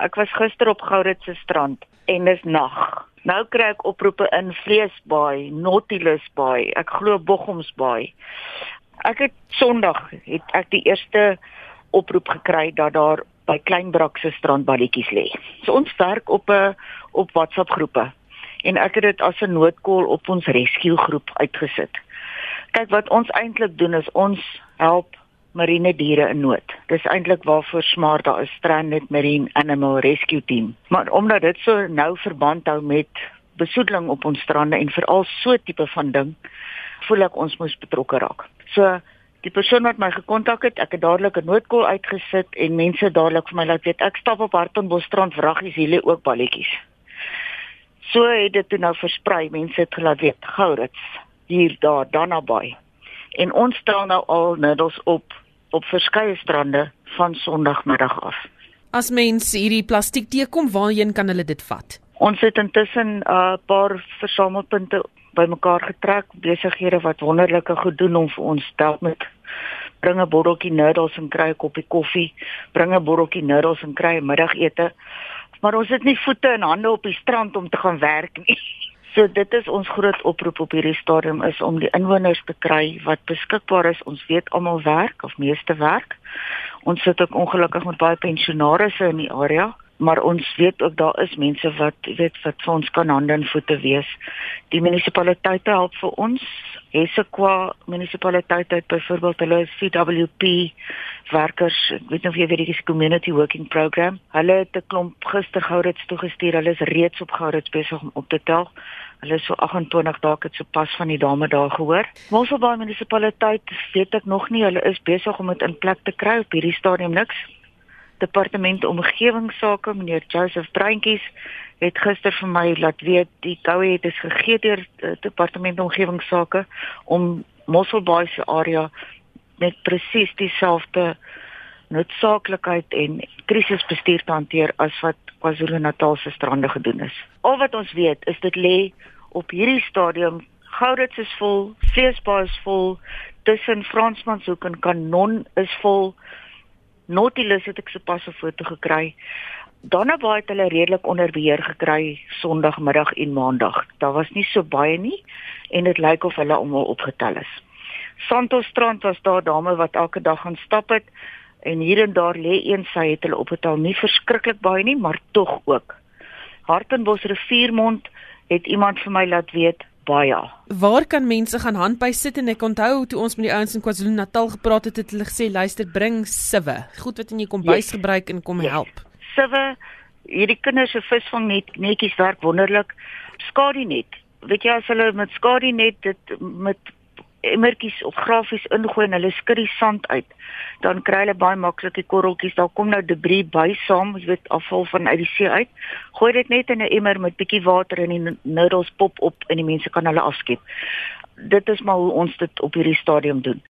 Ek was gister op Gourit se strand en dis nag. Nou kry ek oproepe in Vleesbaai, Nautilus Baai, ek glo Bochoms Baai. Ek het Sondag het ek die eerste oproep gekry dat daar by Kleinbrak se strandballetjies lê. So ons werk op 'n op WhatsApp groepe en ek het dit as 'n noodkol op ons rescue groep uitgesit. Kyk wat ons eintlik doen is ons help marine diere in nood. Dis eintlik waarvoor SMART daar is, Stranded Marine Animal Rescue Team. Maar omdat dit so nou verband hou met besoedeling op ons strande en veral so tipe van ding, voel ek ons moet betrokke raak. So die persoon wat my gekontak het, ek het dadelik 'n noodkol uitgesit en mense dadelik vir my laat weet ek stap op Hartenbos strand vraggies lê ook balletjies. So het dit toe nou versprei, mense het gelaat weet Gourits hier daar dan naby. En ons stel nou al middels op op verskeie strande van Sondagmiddag af. As mense hierdie plastiek teekom, waarheen kan hulle dit vat? Ons het intussen 'n uh, paar versamelpunte bymekaar getrek, besighede wat wonderlike goed doen om vir ons help met bring 'n botteltjie noodles en kry 'n koppie koffie, bring 'n botteltjie noodles en kry 'n middagete. Maar ons het nie voete en hande op die strand om te gaan werk nie. So dit is ons groot oproep op hierdie stadium is om die inwoners te kry wat beskikbaar is. Ons weet almal werk of meeste werk. Ons sit ook ongelukkig met baie pensionaarsse in die area, maar ons weet ook daar is mense wat weet wat vir ons kan hande en voete wees. Die munisipaliteite help vir ons. Hesekwa munisipaliteit het byvoorbeeld hulle CWP werkers, ek weet nie of jy weet is community working program. Hulle het 'n klomp gister Gourits toegestuur. Hulle is reeds op Gourits besig om op te tel. Hulle is so 28 dae het so pas van die dame daar gehoor. Mosselbaai munisipaliteit weet ek nog nie, hulle is besig om dit in plek te kry op hierdie stadium niks. Departement omgewingsake, meneer Joseph Treintjies het gister vir my laat weet die koue het is gegee deur die departement omgewingsake om Mosselbaai se area met presies dieselfde noodsaaklikheid en krisisbestuur te hanteer as wat KwaZulu-Natal se strande gedoen is. Al wat ons weet is dit lê op hierdie stadium Gourits is vol, Feesbaai is vol, tussen Fransmanshoek en Kanon is vol. Nautilus het ek sopas 'n foto gekry. Dannabaai het hulle redelik onder beheer gekry Sondagmiddag en Maandag. Daar was nie so baie nie en dit lyk of hulle almal opgetel is. Santos Strand was daar dame wat elke dag gaan stap het en hier en daar lê een sy het hulle opgetel nie verskriklik baie nie maar tog ook. Hartenbos riviermond het iemand vir my laat weet baie. Waar kan mense gaan handby sit en ek onthou toe ons met die ouens in KwaZulu-Natal gepraat het het hulle gesê luister bring siwe. Goed wat in jou kombuis yes. gebruik en kom yes. help. Siwe hierdie kinders se visvang net netjies werk wonderlik. Skadu net. Weet jy as hulle met skadu net dit met emmertjies of grafies ingooi en hulle skud die sand uit, dan kry hulle baie maklik die korreltjies. Daar kom nou debris by saam, jy weet, afval van uit die see uit. Gooi dit net in 'n emmer met bietjie water en die noodles pop op en die mense kan hulle afskep. Dit is maar hoe ons dit op hierdie stadium doen.